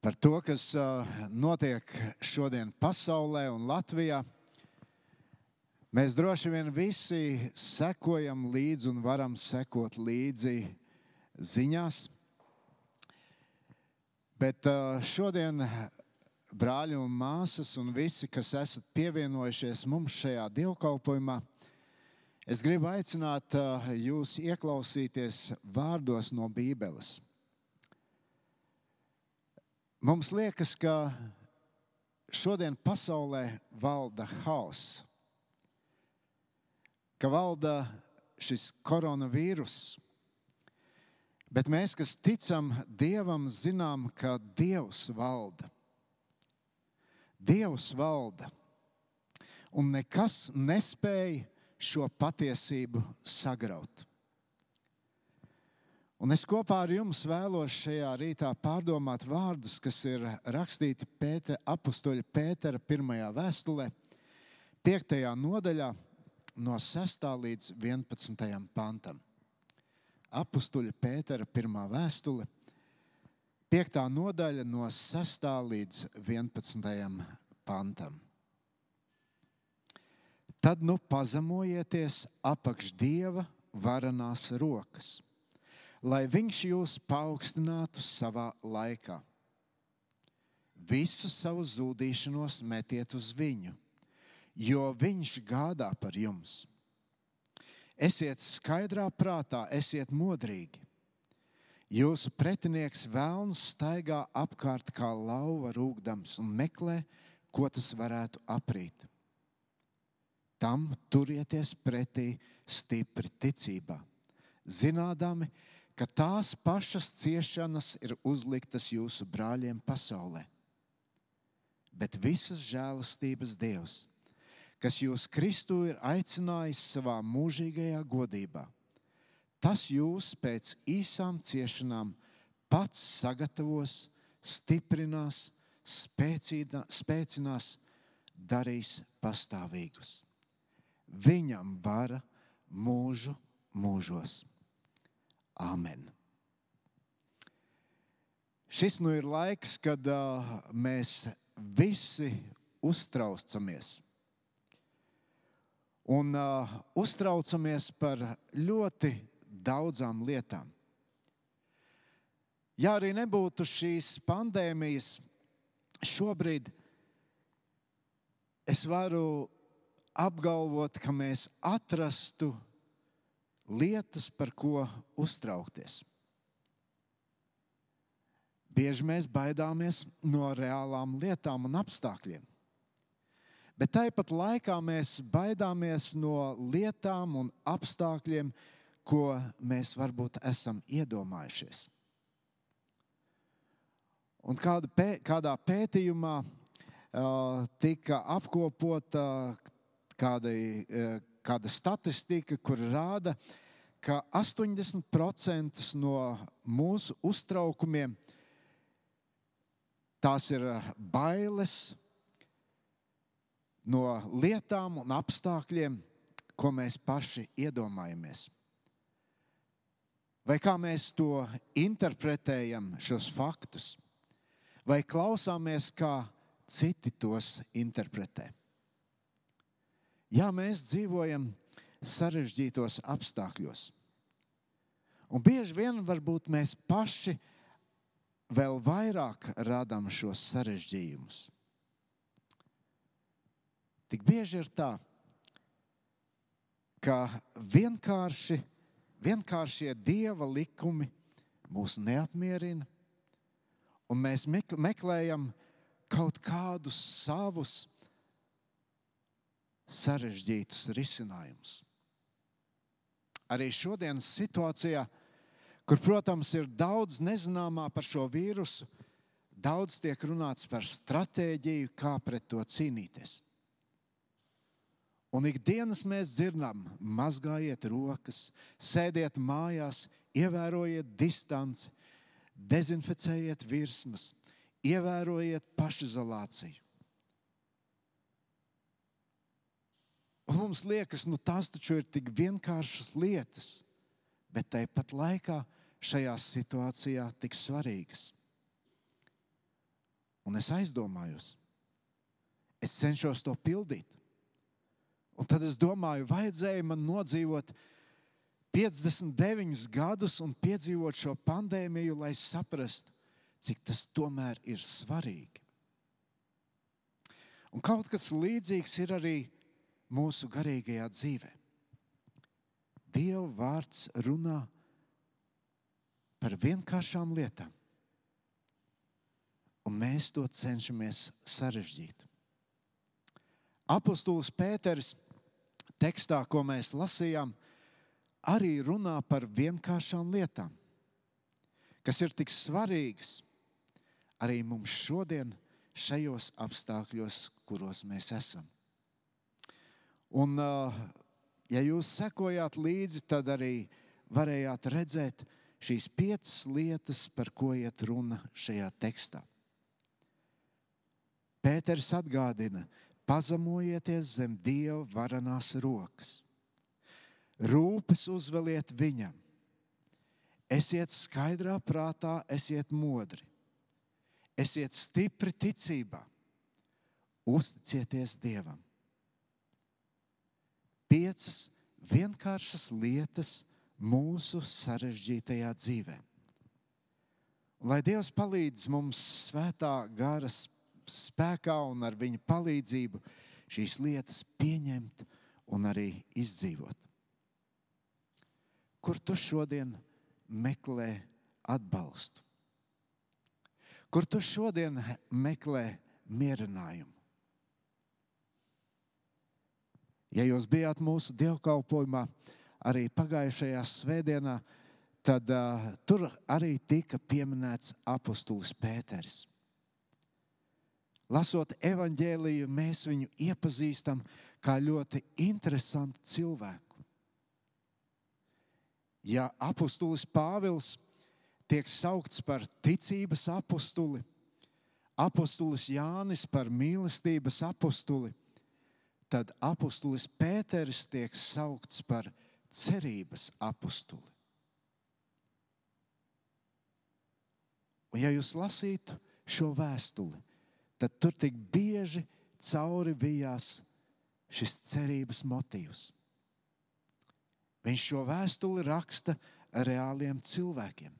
par to, kas notiek šodien pasaulē un Latvijā. Mēs droši vien visi sekojam līdzi un varam sekot līdzi ziņās. Bet šodien brāļi un māsas un visi, kas esat pievienojušies mums šajā dievkalpojumā, es gribu aicināt jūs ieklausīties vārdos no Bībeles. Mums liekas, ka šodien pasaulē valda hauss, ka valda šis koronavīruss. Bet mēs, kas ticam Dievam, zinām, ka Dievs valda. Dievs valda. Un nekas nespēja šo patiesību sagraut. Un es kopā ar jums vēlos šajā rītā pārdomāt vārdus, kas ir rakstīti Pēte, apustuļa Pētera pirmajā vēstulē, 5. nodaļā, no 6. līdz 11. pantam. Apustuļa Pētera pirmā vēstule, 5. nodaļa, no 6. līdz 11. pantam. Tad nu pazemojieties apakš dieva varanās rokas lai viņš jūs paaugstinātu savā laikā. Visu savu zudīšanos metiet uz viņu, jo viņš gādā par jums. Esiet skaidrā prātā, esiet modrīgi. Jūsu pretinieks vēlns staigā apkārt kā lauva rūkdams un meklē, ko tas varētu aprīt. Tam turieties pretī stipri ticībā, zinādami, ka ka tās pašas ciešanas ir uzliktas jūsu brāļiem pasaulē. Bet visas žēlastības Dievs, kas jūs Kristu ir aicinājis savā mūžīgajā godībā, tas jūs pēc īsām ciešanām pats sagatavos, stiprinās, spēcīnā, spēcinās, darīs pastāvīgus. Viņam vara mūžu mūžos. Āmen. Šis nu ir laiks, kad uh, mēs visi uztraucamies. Un uh, uztraucamies par ļoti daudzām lietām. Ja arī nebūtu šīs pandēmijas, šobrīd es varu apgalvot, ka mēs atrastu lietas, par ko uztraukties. Bieži mēs baidāmies no reālām lietām un apstākļiem. Bet tāpat laikā mēs baidāmies no lietām un apstākļiem, ko mēs varbūt esam iedomājušies. Un kāda, pē, kādā pētījumā uh, tika apkopota kāda, uh, kāda statistika, kur rāda, ka 80% no mūsu uztraukumiem tās ir bailes no lietām un apstākļiem, ko mēs paši iedomājamies. Vai kā mēs to interpretējam, šos faktus, vai klausāmies, kā citi tos interpretē? Jā, mēs dzīvojam sarežģītos apstākļos. Un bieži vien varbūt mēs paši vēl vairāk radām šos sarežģījumus. Tik bieži ir tā, ka vienkārši, vienkāršie dieva likumi mūs neapmierina, un mēs meklējam kaut kādus savus sarežģītus risinājumus. Arī šodienas situācijā, kur, protams, ir daudz nezināmā par šo vīrusu, daudz tiek runāts par stratēģiju, kā pret to cīnīties. Un ikdienas mēs dzirdam, mazgājiet rokas, sēdiet mājās, ievērojiet distanci, dezinficējiet virsmas, ievērojiet pašizolāciju. Un mums liekas, nu, tās taču ir tik vienkāršas lietas, bet tāpat laikā šajā situācijā tik svarīgas. Un es aizdomājos, es cenšos to pildīt. Un tad es domāju, vajadzēja man nodzīvot 59 gadus un piedzīvot šo pandēmiju, lai saprastu, cik tas tomēr ir svarīgi. Un kaut kas līdzīgs ir arī mūsu garīgajā dzīvē. Dieva vārds runā par vienkāršām lietām, un mēs to cenšamies sarežģīt. Apostols Pēters tekstā, ko mēs lasījām, arī runā par vienkāršām lietām, kas ir tik svarīgas arī mums šodien, šajos apstākļos, kuros mēs esam. Un, ja jūs sekojāt līdzi, tad arī varējāt redzēt šīs piecas lietas, par ko iet runa šajā tekstā. Pēters atgādina, pazemojieties zem Dieva varanās rokas. Rūpes uzveliet viņam. Esiet skaidrā prātā, esiet modri. Esiet stipri ticībā. Uzticieties Dievam. Piecas vienkāršas lietas mūsu sarežģītajā dzīvē. Lai Dievs palīdz mums svētā garas spēkā un ar viņa palīdzību šīs lietas pieņemt un arī izdzīvot. Kur tu šodien meklē atbalstu? Kur tu šodien meklē mierinājumu? Ja jūs bijāt mūsu dievkalpojumā arī pagājušajā svētdienā, tad uh, tur arī tika pieminēts apustulis Pēters. Lasot evanģēliju, mēs viņu iepazīstam kā ļoti interesantu cilvēku. Ja apustulis Pāvils tiek saukts par ticības apustuli, apustulis Jānis par mīlestības apustuli, tad apustulis Pēters tiek saukts par cerības apustuli. Un ja jūs lasītu šo vēstuli, tad tur tik bieži cauri bijās šis cerības motīvs. Viņš šo vēstuli raksta reāliem cilvēkiem.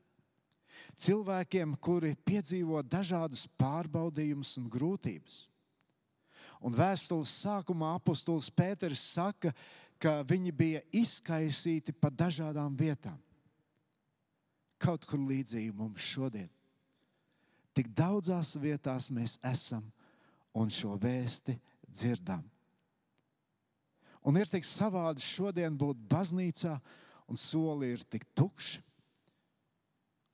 Cilvēkiem, kuri piedzīvo dažādus pārbaudījumus un grūtības. Un vēstules sākumā apustulis Pēters saka, ka viņi bija izkaisīti pa dažādām vietām. Kaut kur līdzīgi mums šodien. Tik daudzās vietās mēs esam un šo vēsti dzirdam. Un ir tik savādi šodien būt baznīcā, un soli ir tik tukši.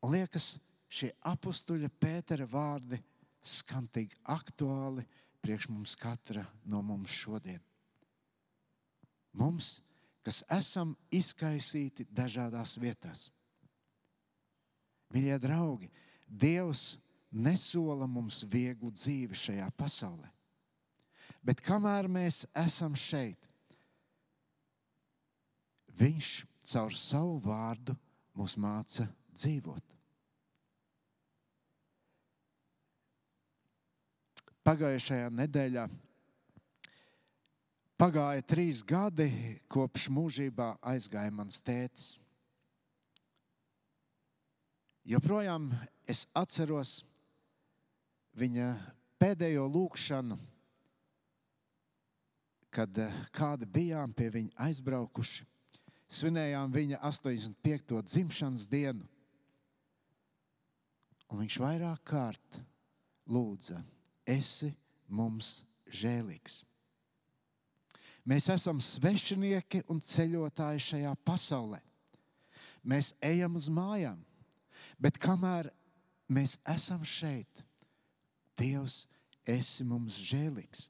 Liekas, šie apstuļa Pētera vārdi skan tik aktuāli priekš mums katra no mums šodien. Mums, kas esam izkaisīti dažādās vietās. Mīļie draugi, Dievs nesola mums vieglu dzīvi šajā pasaulē. Bet kamēr mēs esam šeit, Viņš caur savu vārdu mūs māca dzīvot. Pagājušajā nedēļā pagāja trīs gadi, kopš mūžībā aizgāja mans tētis. Joprojām es atceros, viņa pēdējo lūkšanu, kad eh, kādi bijām pie viņa aizbraukuši, svinējām viņa 85. dzimšanas dienu. Un viņš vairāk kārt lūdza, esi mums žēlīgs. Mēs esam svešinieki un ceļotāji šajā pasaulē. Mēs ejam uz mājām, bet kamēr mēs esam šeit, Dievs, esi mums žēlīgs.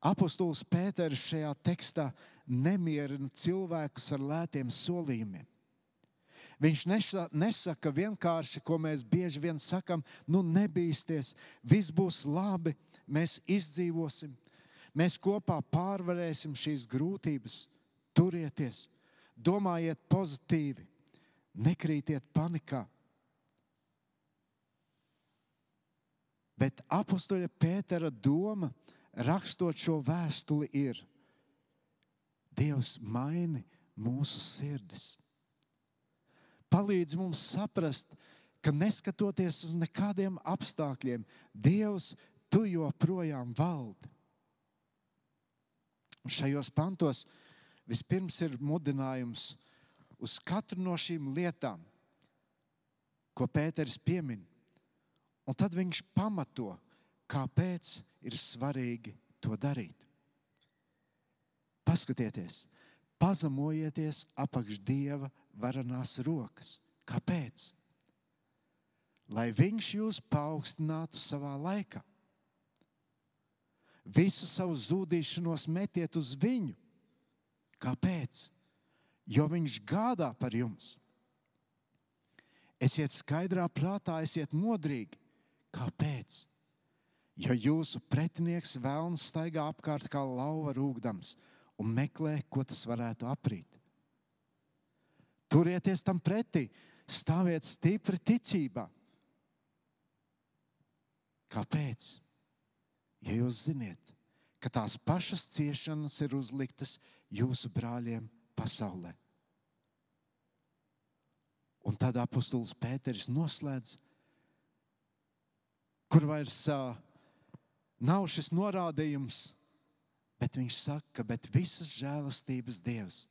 Apostols Pēters šajā tekstā nemierina cilvēkus ar lētiem solījumiem. Viņš nesaka vienkārši, ko mēs bieži vien sakām, nu nebīsties, viss būs labi, mēs izdzīvosim, mēs kopā pārvarēsim šīs grūtības, turieties, domājiet pozitīvi, nekrītiet panikā. Bet apustuļa Pētera doma, rakstot šo vēstuli, ir: Dievs maini mūsu sirdis. Palīdz mums saprast, ka neskatoties uz nekādiem apstākļiem, Dievs, tu joprojām valdi. Un šajos pantos vispirms ir mudinājums uz katru no šīm lietām, ko Pēters piemin. Un tad viņš pamato, kāpēc ir svarīgi to darīt. Paskatieties, pazemojieties apakš Dieva varanās rokas. Kāpēc? Lai Viņš jūs paaugstinātu savā laikā. Visu savu zudīšanos metiet uz viņu. Kāpēc? Jo viņš gādā par jums. Esiet skaidrā prātā, esiet modrīgi. Kāpēc? Jo jūsu pretinieks vēlns staigā apkārt kā lauva rūkdams un meklē, ko tas varētu aprīt. Turieties tam pretī, stāviet stipri ticībā. Kāpēc? Ja jūs ziniet, ka tās pašas ciešanas ir uzliktas jūsu brāļiem pasaulē. Un tad apustulis Pēters noslēdz, kur vairs uh, nav šis norādījums, bet viņš saka, ka visas žēlastības Dievs,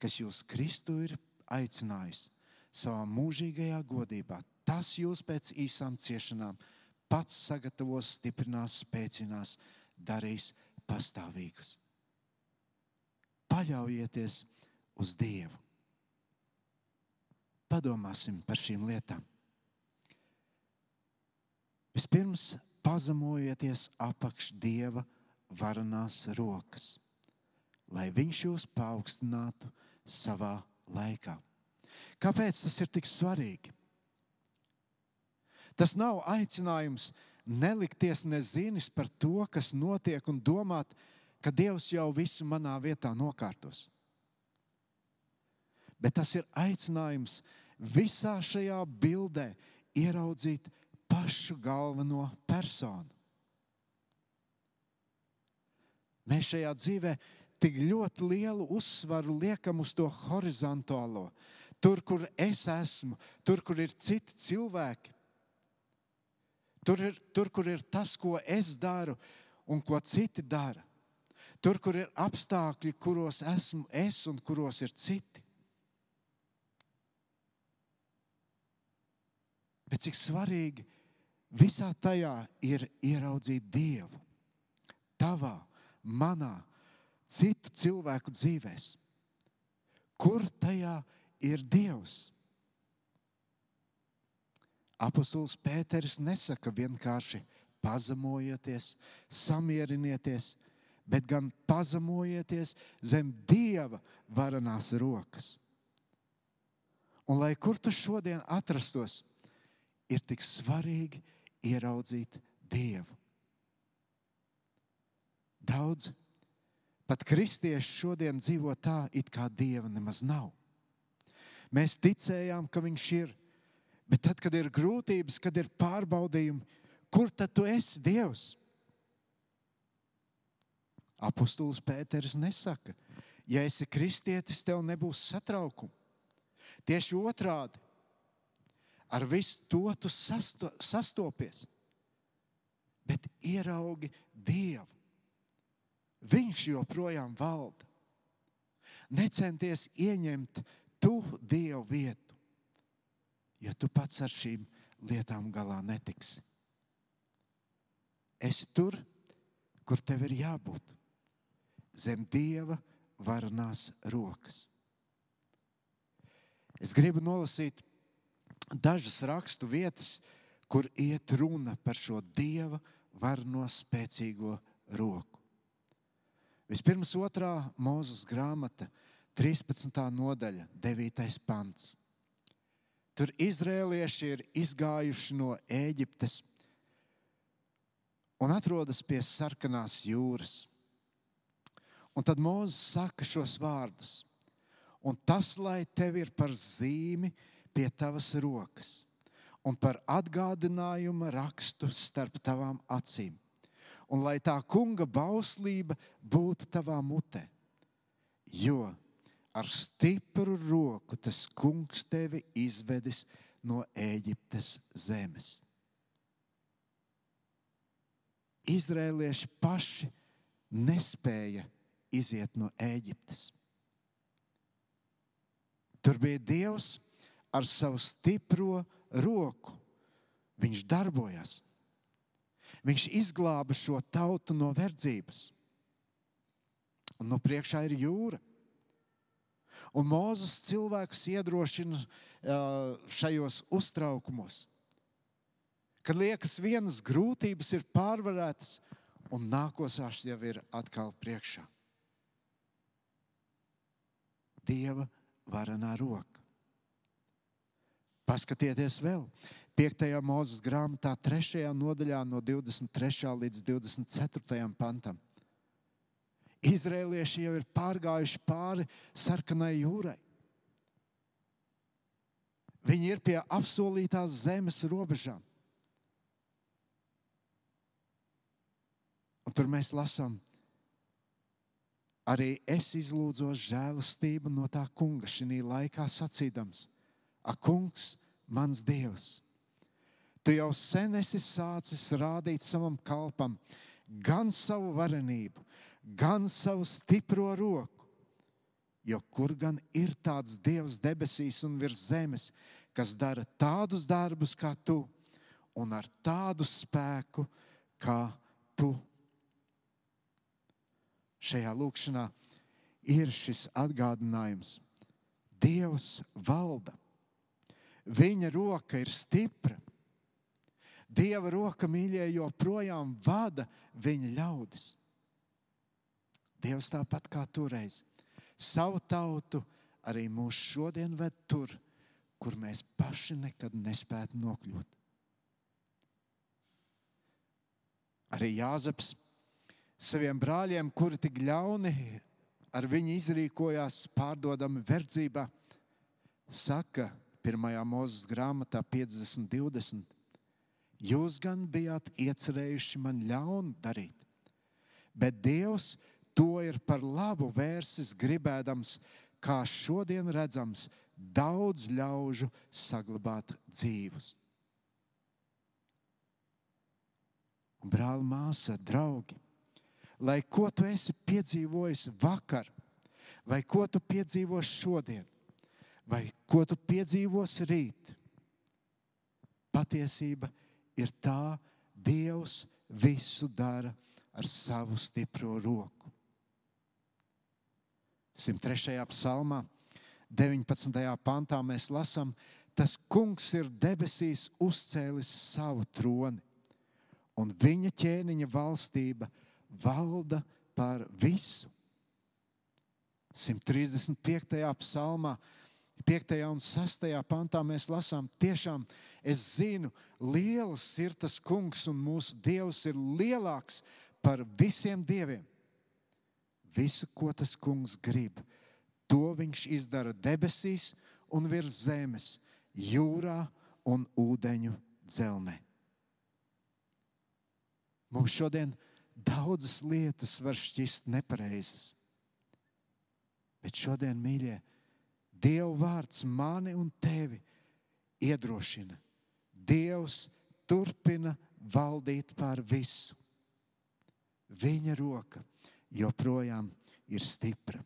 kas jūs Kristu ir aicinājis savā mūžīgajā godībā, tas jūs pēc īsām ciešanām pats sagatavos, stiprinās, spēcinās, darīs pastāvīgus. Paļaujieties uz Dievu. Padomāsim par šīm lietām. Vispirms pazemojieties apakš Dieva varanās rokas, lai Viņš jūs paaugstinātu savā laikā. Kāpēc tas ir tik svarīgi? Tas nav aicinājums nelikties nezinis par to, kas notiek, un domāt, ka Dievs jau visu manā vietā nokārtos. Bet tas ir aicinājums visā šajā bildē ieraudzīt pašu galveno personu. Mēs šajā dzīvē tik ļoti lielu uzsvaru liekam uz to horizontālo, tur, kur es esmu, tur, kur ir citi cilvēki. Tur, ir, tur, kur ir tas, ko es daru un ko citi dara. Tur, kur ir apstākļi, kuros esmu es un kuros ir citi. Bet cik svarīgi visā tajā ir ieraudzīt Dievu. Tavā, manā, citu cilvēku dzīvēs. Kur tajā ir Dievs? Apostols Pēters nesaka vienkārši pazemojieties, samierinieties, bet gan pazemojieties zem Dieva varanās rokas. Un lai kur tu šodien atrastos, ir tik svarīgi ieraudzīt Dievu. Daudz pat kristieši šodien dzīvo tā, it kā Dieva nemaz nav. Mēs ticējām, ka Viņš ir Bet tad, kad ir grūtības, kad ir pārbaudījumi, kur tad tu esi Dievs? Apostols Pēters nesaka, ja esi kristietis, tev nebūs satraukuma. Tieši otrādi, ar visu to tu sasto, sastopies, bet ieraugi Dievu. Viņš joprojām valda. Necenties ieņemt tu Dievu vietu ja tu pats ar šīm lietām galā netiksi. Esi tur, kur tev ir jābūt, zem Dieva varanās rokas. Es gribu nolasīt dažas rakstu vietas, kur iet runa par šo Dieva varno spēcīgo roku. Vispirms otrā mūzes grāmata, 13. nodaļa, 9. pants. Tur izrēlieši ir izgājuši no Ēģiptes un atrodas pie sarkanās jūras. Un tad Mozus saka šos vārdus: Un tas, lai tev ir par zīmi pie tavas rokas, un par atgādinājumu rakstu starp tavām acīm. Un lai tā kunga bauslība būtu tavā mutē, jo ar stipru roku tas kungs tevi izvedis no Ēģiptes zemes. Izrēlieši paši nespēja iziet no Ēģiptes. Tur bija Dievs ar savu stipro roku. Viņš darbojas. Viņš izglāba šo tautu no verdzības. Un no priekšā ir jūra. Un Mozus cilvēks iedrošina šajos uztraukumos, kad liekas, vienas grūtības ir pārvarētas, un nākošās jau ir atkal priekšā. Dieva varenā roka. Paskatieties vēl. 5. mūzes grāmatā, 3. nodaļā, no 23. līdz 24. pantam. Izrēlieši jau ir pārgājuši pāri sarkanai jūrai. Viņi ir pie apsolītās zemes robežām. Un tur mēs lasām, arī es izlūdzos žēlastību no tā kunga šī laikā sacīdams: Ak, kungs, mans dievs! Tu jau sen esi sācis rādīt savam kalpam gan savu varenību, gan savu stipro roku. Jo kur gan ir tāds Dievs debesīs un virs zemes, kas dara tādus darbus kā tu, un ar tādu spēku kā tu? Šajā lūkšanā ir šis atgādinājums. Dievs valda, viņa roka ir stipra. Dieva roka mīļie joprojām vada viņa ļaudis. Dievs tāpat kā toreiz savu tautu arī mūs šodien ved tur, kur mēs paši nekad nespētu nokļūt. Arī Jāzeps saviem brāļiem, kuri tik ļauni ar viņu izrīkojās, pārdodami verdzībā, saka, 1. mūzes grāmatā 50, 20. Jūs gan bijāt iecerējuši man ļaunu darīt, bet Dievs to ir par labu vērsis, gribēdams, kā šodien redzams, daudz ļaužu saglabāt dzīvus. Brāl, māsa, draugi, lai ko tu esi piedzīvojis vakar, vai ko tu piedzīvos šodien, vai ko tu piedzīvos rīt, patiesība ir tā, Dievs visu dara ar savu stipro roku. 103. psalmā, 19. pantā mēs lasām, tas kungs ir debesīs uzcēlis savu troni, un viņa ķēniņa valstība valda par visu. 135. psalmā, 5. un 6. pantā mēs lasām, tiešām es zinu, liels ir tas kungs, un mūsu dievs ir lielāks par visiem dieviem. Visu, ko tas kungs grib, to viņš izdara debesīs un virs zemes, jūrā un ūdeņu dzelzmē. Mums šodien daudzas lietas var šķist nepareizas. Bet šodien, mīļie, Dieva vārds mani un tevi iedrošina. Dievs turpina valdīt pār visu. Viņa roka joprojām ir stipra.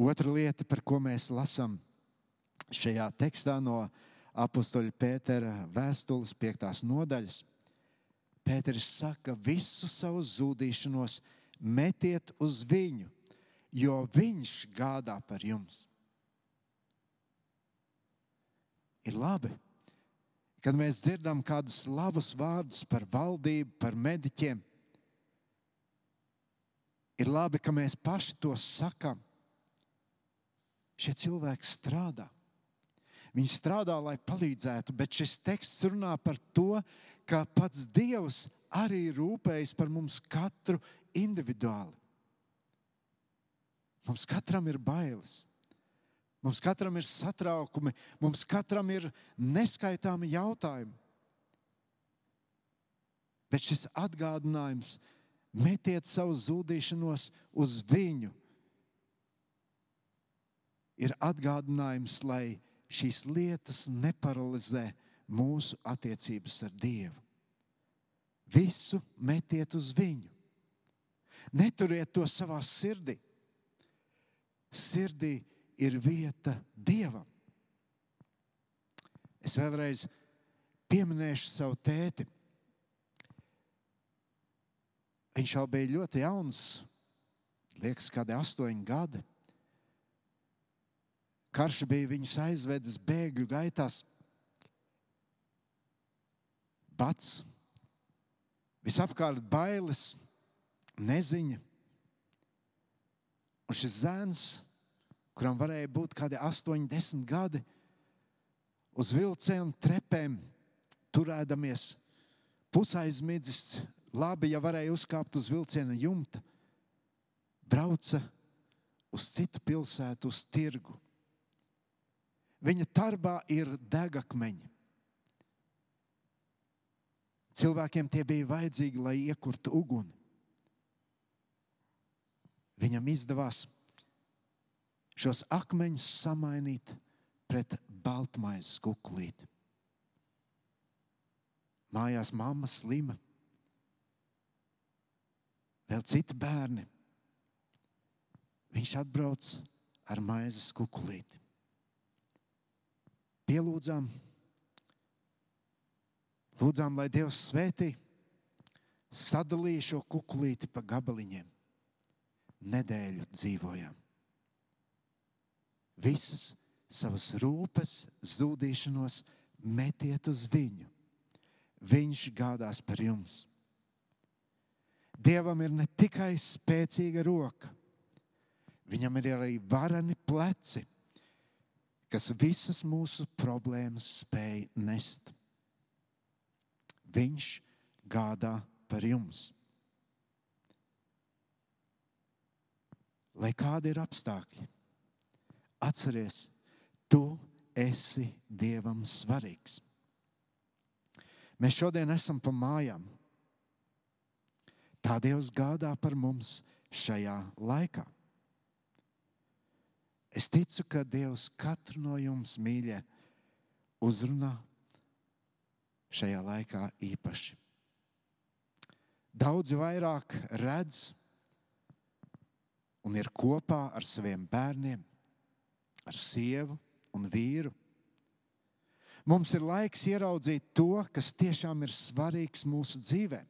Otra lieta, par ko mēs lasām šajā tekstā no apakstoļa Pētera vēstules, 5. nodaļas, Pēters saka, visu savu zudīšanos metiet uz viņu, jo viņš gādā par jums. Ir labi, kad mēs dzirdam kādus labus vārdus par valdību, par mediķiem, Ir labi, ka mēs paši to sakām. Šie cilvēki strādā. Viņi strādā, lai palīdzētu, bet šis teksts runā par to, ka pats Dievs arī rūpējas par mums katru individuāli. Mums katram ir bailes. Mums katram ir satraukumi, mums katram ir neskaitāmi jautājumi. Bet šis atgādinājums metiet savu zudīšanos uz viņu. Ir atgādinājums, lai šīs lietas neparalizē mūsu attiecības ar Dievu. Visu metiet uz viņu. Neturiet to savā sirdī. Sirdī ir vieta Dievam. Es vēlreiz pieminēšu savu tēti. Viņš jau bija ļoti jauns, liekas, kādi astoņi gadi. Karš bija viņus aizvedis bēgļu gaitās. Pats visapkārt bailes, neziņa. Un šis zēns, kuram varēja būt kādi 8, 10 gadi, uz vilcienu trepēm turēdamies, pusaizmidzis, labi, ja varēja uzkāpt uz vilciena jumta, brauca uz citu pilsētu, uz tirgu. Viņa tarbā ir degakmeņi. Cilvēkiem tie bija vajadzīgi, lai iekurtu uguni. Viņam izdevās šos akmeņus samainīt pret baltmaizes kukulīti. Mājās mamma slima, vēl citi bērni. Viņš atbrauc ar maizes kukulīti. Pielūdzām, Lūdzām, lai Dievs svētī, sadalīja šo kukulīti pa gabaliņiem. Nedēļu dzīvojām. Visas savas rūpes, zudīšanos metiet uz viņu. Viņš gādās par jums. Dievam ir ne tikai spēcīga roka, viņam ir arī varani pleci, kas visas mūsu problēmas spēj nest. Viņš gādā par jums. Lai kādi ir apstākļi, atcerieties, tu esi Dievam svarīgs. Mēs šodien esam pa mājām. Tā Dievs gādā par mums šajā laikā. Es ticu, ka Dievs katru no jums mīļie uzrunā šajā laikā īpaši. Daudzi vairāk redz un ir kopā ar saviem bērniem, ar sievu un vīru. Mums ir laiks ieraudzīt to, kas tiešām ir svarīgs mūsu dzīvē.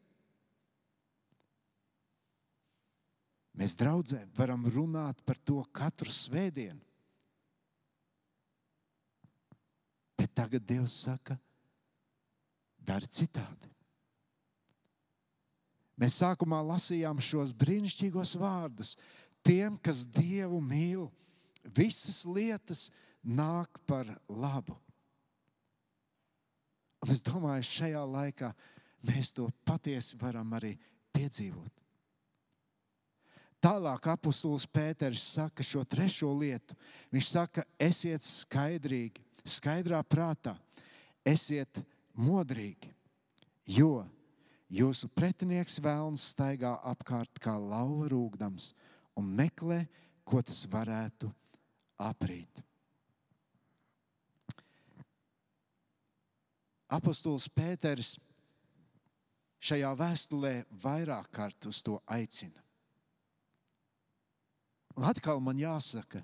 Mēs draudzē varam runāt par to katru svētdienu. Bet tagad Dievs saka, dari citādi. Mēs sākumā lasījām šos brīnišķīgos vārdus. Tiem, kas Dievu mīl, visas lietas nāk par labu. Un es domāju, šajā laikā mēs to patiesi varam arī piedzīvot. Tālāk apustulis Pēters saka šo trešo lietu. Viņš saka, esiet skaidrīgi, skaidrā prātā, esiet modrīgi, jo jūsu pretinieks vēlns staigā apkārt kā lauva rūgdams un meklē, ko tas varētu aprīt. Apostols Pēters šajā vēstulē vairāk kārt uz to aicina. Un atkal man jāsaka,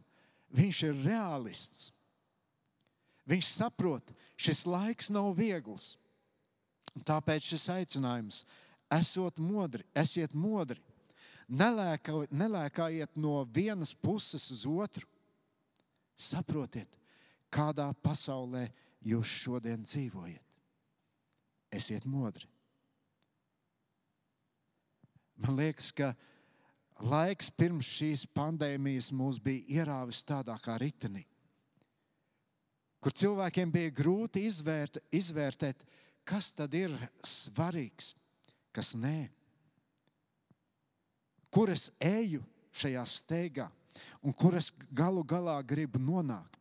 viņš ir realists. Viņš saprot, šis laiks nav viegls. Tāpēc šis aicinājums - esot modri, esiet modri. Nelēkā, nelēkājiet no vienas puses uz otru. Saprotiet, kādā pasaulē jūs šodien dzīvojat. Esiet modri. Man liekas, ka laiks pirms šīs pandēmijas mūs bija ierāvis tādā kā ritenī kur cilvēkiem bija grūti izvērt, izvērtēt, kas tad ir svarīgs, kas nē. Kur es eju šajā steigā, un kur es galu galā gribu nonākt.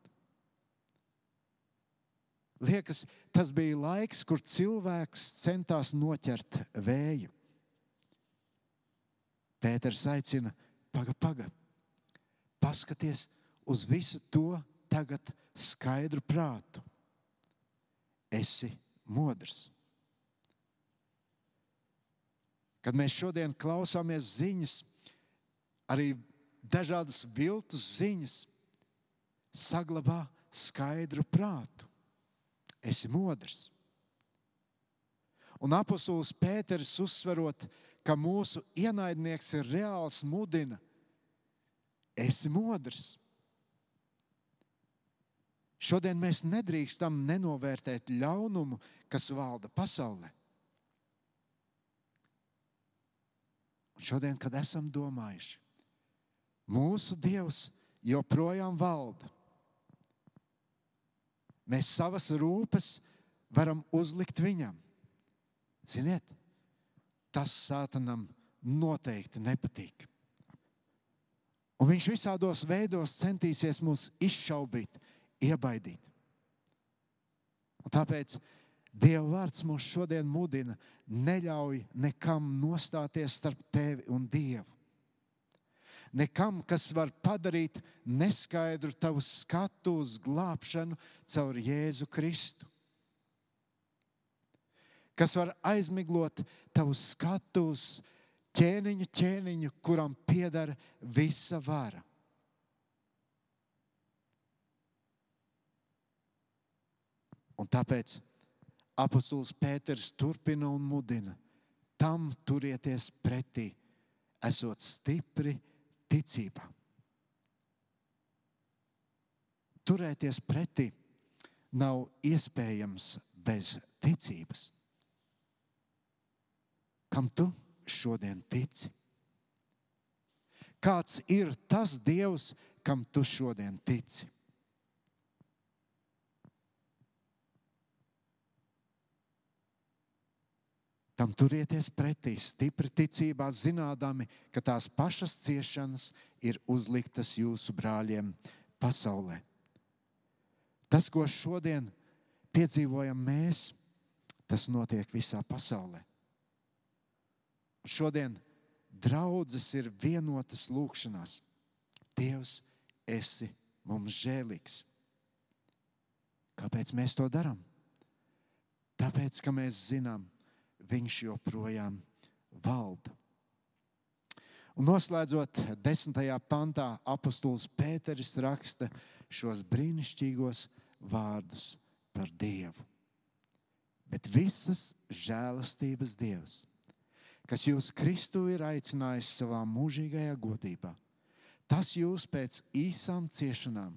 Liekas, tas bija laiks, kur cilvēks centās noķert vēju. Pēters aicina, paga, paga, paskaties uz visu to tagad skaidru prātu. Esi modrs. Kad mēs šodien klausāmies ziņas, arī dažādas viltus ziņas, saglabā skaidru prātu. Esi modrs. Un apustulis Pēters uzsverot, ka mūsu ienaidnieks ir reāls, mudina, esi modrs. Šodien mēs nedrīkstam nenovērtēt ļaunumu, kas valda pasaulē. Un šodien, kad esam domājuši, mūsu Dievs joprojām valda. Mēs savas rūpes varam uzlikt viņam. Ziniet, tas sātanam noteikti nepatīk. Un viņš visādos veidos centīsies mūs izšaubīt, iebaidīt. Un tāpēc Dieva vārds mūs šodien mudina, neļauj nekam nostāties starp tevi un Dievu. Nekam, kas var padarīt neskaidru tavu skatu uz glābšanu caur Jēzu Kristu. Kas var aizmiglot tavu skatu uz ķēniņu, ķēniņu, kuram pieder visa vara. Un tāpēc apustulis Pēters turpina un mudina. Tam turieties pretī, esot stipri ticībā. Turēties pretī nav iespējams bez ticības. Kam tu šodien tici? Kāds ir tas Dievs, kam tu šodien tici? Tam turieties pretī, stipri ticībā, zinādami, ka tās pašas ciešanas ir uzliktas jūsu brāļiem pasaulē. Tas, ko šodien piedzīvojam mēs, tas notiek visā pasaulē. Šodien draudzes ir vienotas lūkšanās. Dievs, esi mums žēlīgs. Kāpēc mēs to darām? Tāpēc, ka mēs zinām, viņš joprojām valda. Un noslēdzot desmitajā pantā, apustulis Pēteris raksta šos brīnišķīgos vārdus par Dievu. Bet visas žēlastības Dievs, kas jūs Kristu ir aicinājis savā mūžīgajā godībā, tas jūs pēc īsām ciešanām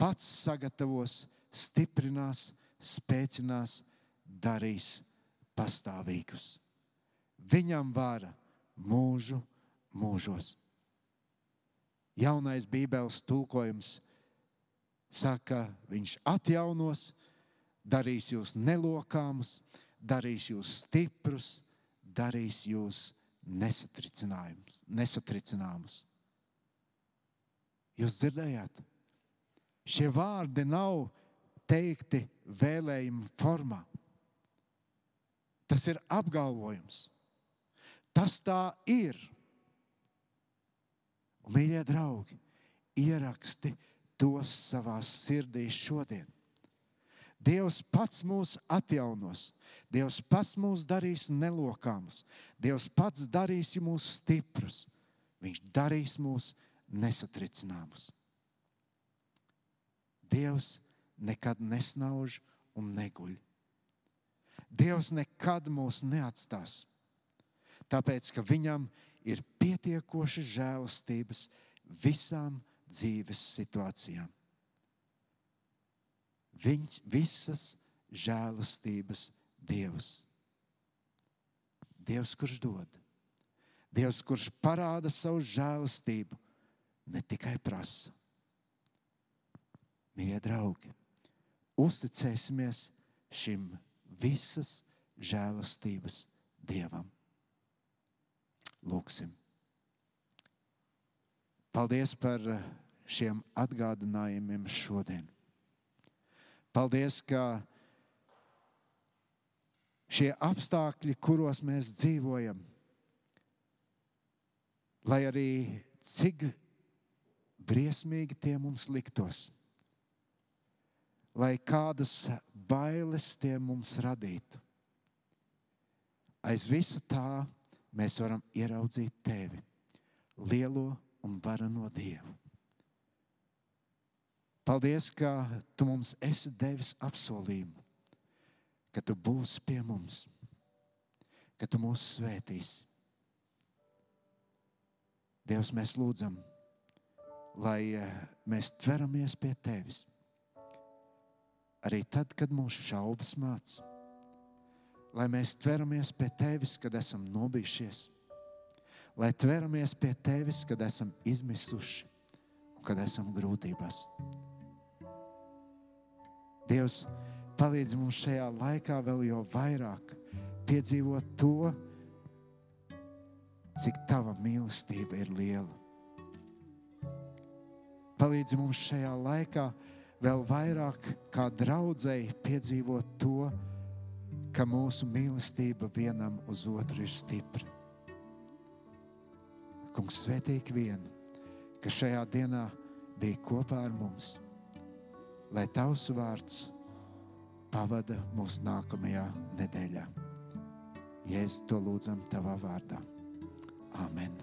pats sagatavos, stiprinās, spēcinās, darīs pastāvīgus. Viņam vara mūžu mūžos. Jaunais Bībeles tulkojums saka, viņš atjaunos, darīs jūs nelokāmus, darīs jūs stiprus, darīs jūs nesatricināmus. Jūs dzirdējāt? Šie vārdi nav teikti vēlējumu formā. Tas ir apgalvojums. Tas tā ir. Un, mīļie draugi, ieraksti tos savā sirdī šodien. Dievs pats mūs atjaunos, Dievs pats mūs darīs nelokāmus, Dievs pats darīs mūs stiprus, Viņš darīs mūs nesatricināmus. Dievs nekad nesnauž un neguļ. Dievs nekad mūs neatstās. Tāpēc, ka viņam ir pietiekoši žēlastības visām dzīves situācijām. Viņš visas žēlastības Dievs. Dievs, kurš dod, Dievs, kurš parāda savu žēlastību, ne tikai prasa. Mīļie draugi, uzticēsimies šim visas žēlastības Dievam. Lūksim! Paldies par šiem atgādinājumiem šodien. Paldies, ka šie apstākļi, kuros mēs dzīvojam, lai arī cik briesmīgi tie mums liktos, lai kādas bailes tie mums radītu. Aiz visa tā mēs varam ieraudzīt tevi, lielo un varano Dievu. Paldies, ka tu mums esi devis apsolījumu, ka tu būsi pie mums, ka tu mūs svētīsi. Dievs, mēs lūdzam, lai eh, mēs tveramies pie tevis. Arī tad, kad mūsu šaubas mācās, lai mēs tveramies pie tevis, kad esam nobijušies, lai tveramies pie tevis, kad esam izmisuši un kad esam grūtībās. Dievs, palīdz mums šajā laikā vēl jau vairāk piedzīvot to, cik tava mīlestība ir liela. Palīdzi mums šajā laikā vēl vairāk kā draudzēji piedzīvot to, ka mūsu mīlestība vienam uz otru ir stipra. Kungs, svētīgi vienu, kas šajā dienā bija kopā ar mums, lai tavs vārds pavada mūsu nākamajā nedēļā. Jēzus to lūdzam tavā vārdā. Amen.